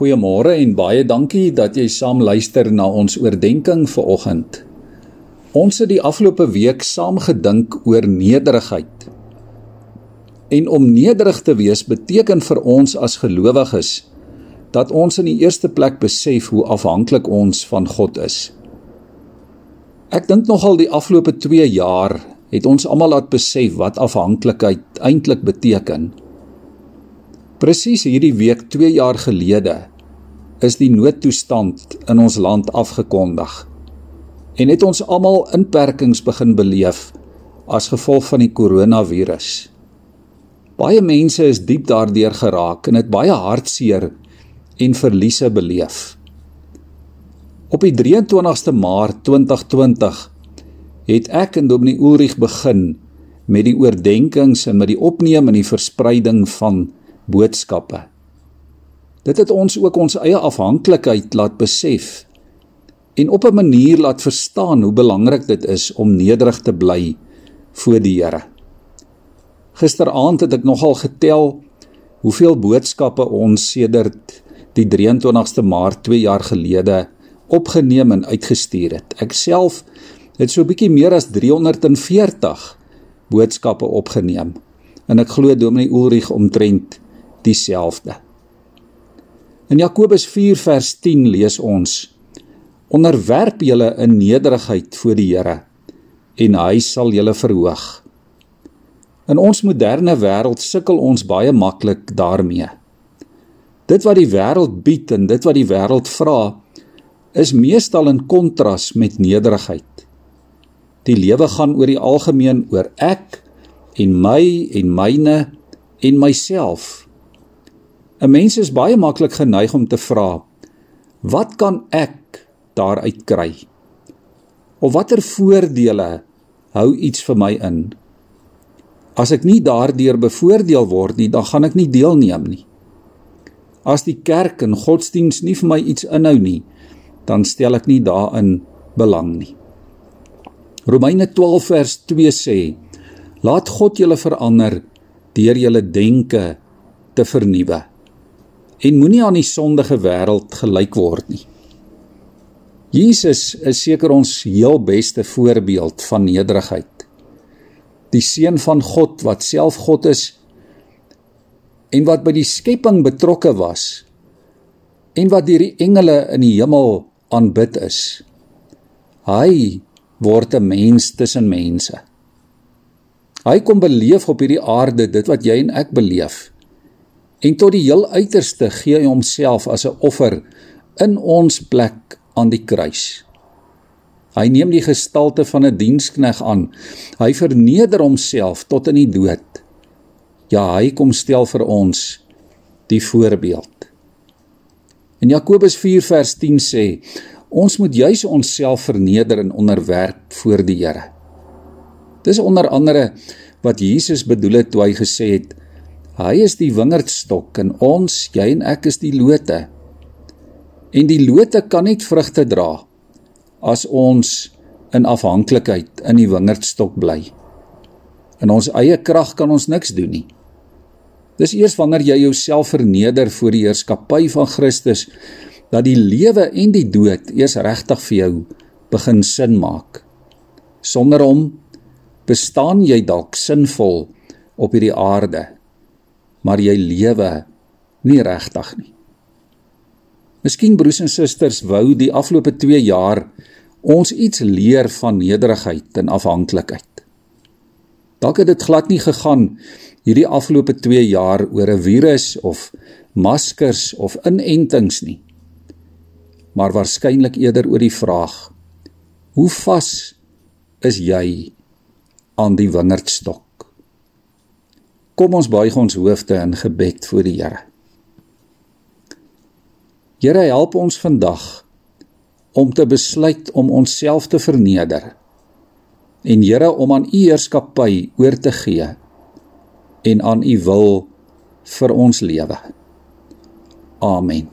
Goeiemôre en baie dankie dat jy saam luister na ons oordeenking vir oggend. Ons het die afgelope week saam gedink oor nederigheid. En om nederig te wees beteken vir ons as gelowiges dat ons in die eerste plek besef hoe afhanklik ons van God is. Ek dink nogal die afgelope 2 jaar het ons almal laat besef wat afhanklikheid eintlik beteken. Presies hierdie week 2 jaar gelede is die noodtoestand in ons land afgekondig. En het ons almal inperkings begin beleef as gevolg van die koronavirus. Baie mense is diep daardeur geraak en het baie hartseer en verliese beleef. Op die 23ste Maart 2020 het ek en Dominee Ulrich begin met die oordeenkings en met die opneem en die verspreiding van boodskappe. Dit het ons ook ons eie afhanklikheid laat besef en op 'n manier laat verstaan hoe belangrik dit is om nederig te bly voor die Here. Gisteraand het ek nogal getel hoeveel boodskappe ons sedert die 23ste Maart 2 jaar gelede opgeneem en uitgestuur het. Ek self het so 'n bietjie meer as 340 boodskappe opgeneem en ek glo Dominee Ulrich omtrent dieselfde. In Jakobus 4 vers 10 lees ons: Onderwerp julle in nederigheid voor die Here en hy sal julle verhoog. In ons moderne wêreld sukkel ons baie maklik daarmee. Dit wat die wêreld bied en dit wat die wêreld vra, is meestal in kontras met nederigheid. Die lewe gaan oor die algemeen oor ek en my en myne en myself. 'n Mens is baie maklik geneig om te vra: Wat kan ek daaruit kry? Of watter voordele hou iets vir my in? As ek nie daardeur bevoordeel word nie, dan gaan ek nie deelneem nie. As die kerk en godsdiens nie vir my iets inhou nie, dan stel ek nie daarin belang nie. Romeine 12 vers 2 sê: Laat God julle verander deur julle denke te vernuwe en moenie aan die sondige wêreld gelyk word nie. Jesus is seker ons heel beste voorbeeld van nederigheid. Die seun van God wat self God is en wat by die skepping betrokke was en wat deur die engele in die hemel aanbid is. Hy word 'n mens tussen mense. Hy kom beleef op hierdie aarde dit wat jy en ek beleef en tot die heel uiterste gee hy homself as 'n offer in ons plek aan die kruis. Hy neem die gestalte van 'n dienskneg aan. Hy verneder homself tot in die dood. Ja, hy kom stel vir ons die voorbeeld. In Jakobus 4 vers 10 sê: Ons moet juis onsself verneder en onderwerp voor die Here. Dis onder andere wat Jesus bedoel het toe hy gesê het: Hy is die wingerdstok en ons, jy en ek is die lote. En die lote kan net vrugte dra as ons in afhanklikheid in die wingerdstok bly. In ons eie krag kan ons niks doen nie. Dis eers wanneer jy jouself verneder voor die heerskappy van Christus dat die lewe en die dood eers regtig vir jou begin sin maak. Sonder hom bestaan jy dalk sinvol op hierdie aarde maar jy lewe nie regtig nie. Miskien broers en susters wou die afgelope 2 jaar ons iets leer van nederigheid en afhanklikheid. Dalk het dit glad nie gegaan hierdie afgelope 2 jaar oor 'n virus of maskers of inentings nie. Maar waarskynlik eerder oor die vraag: Hoe vas is jy aan die wingerdstok? Kom ons buig ons hoofde in gebed voor die Here. Here, help ons vandag om te besluit om onsself te verneder en Here om aan U heerskappy oor te gee en aan U wil vir ons lewe. Amen.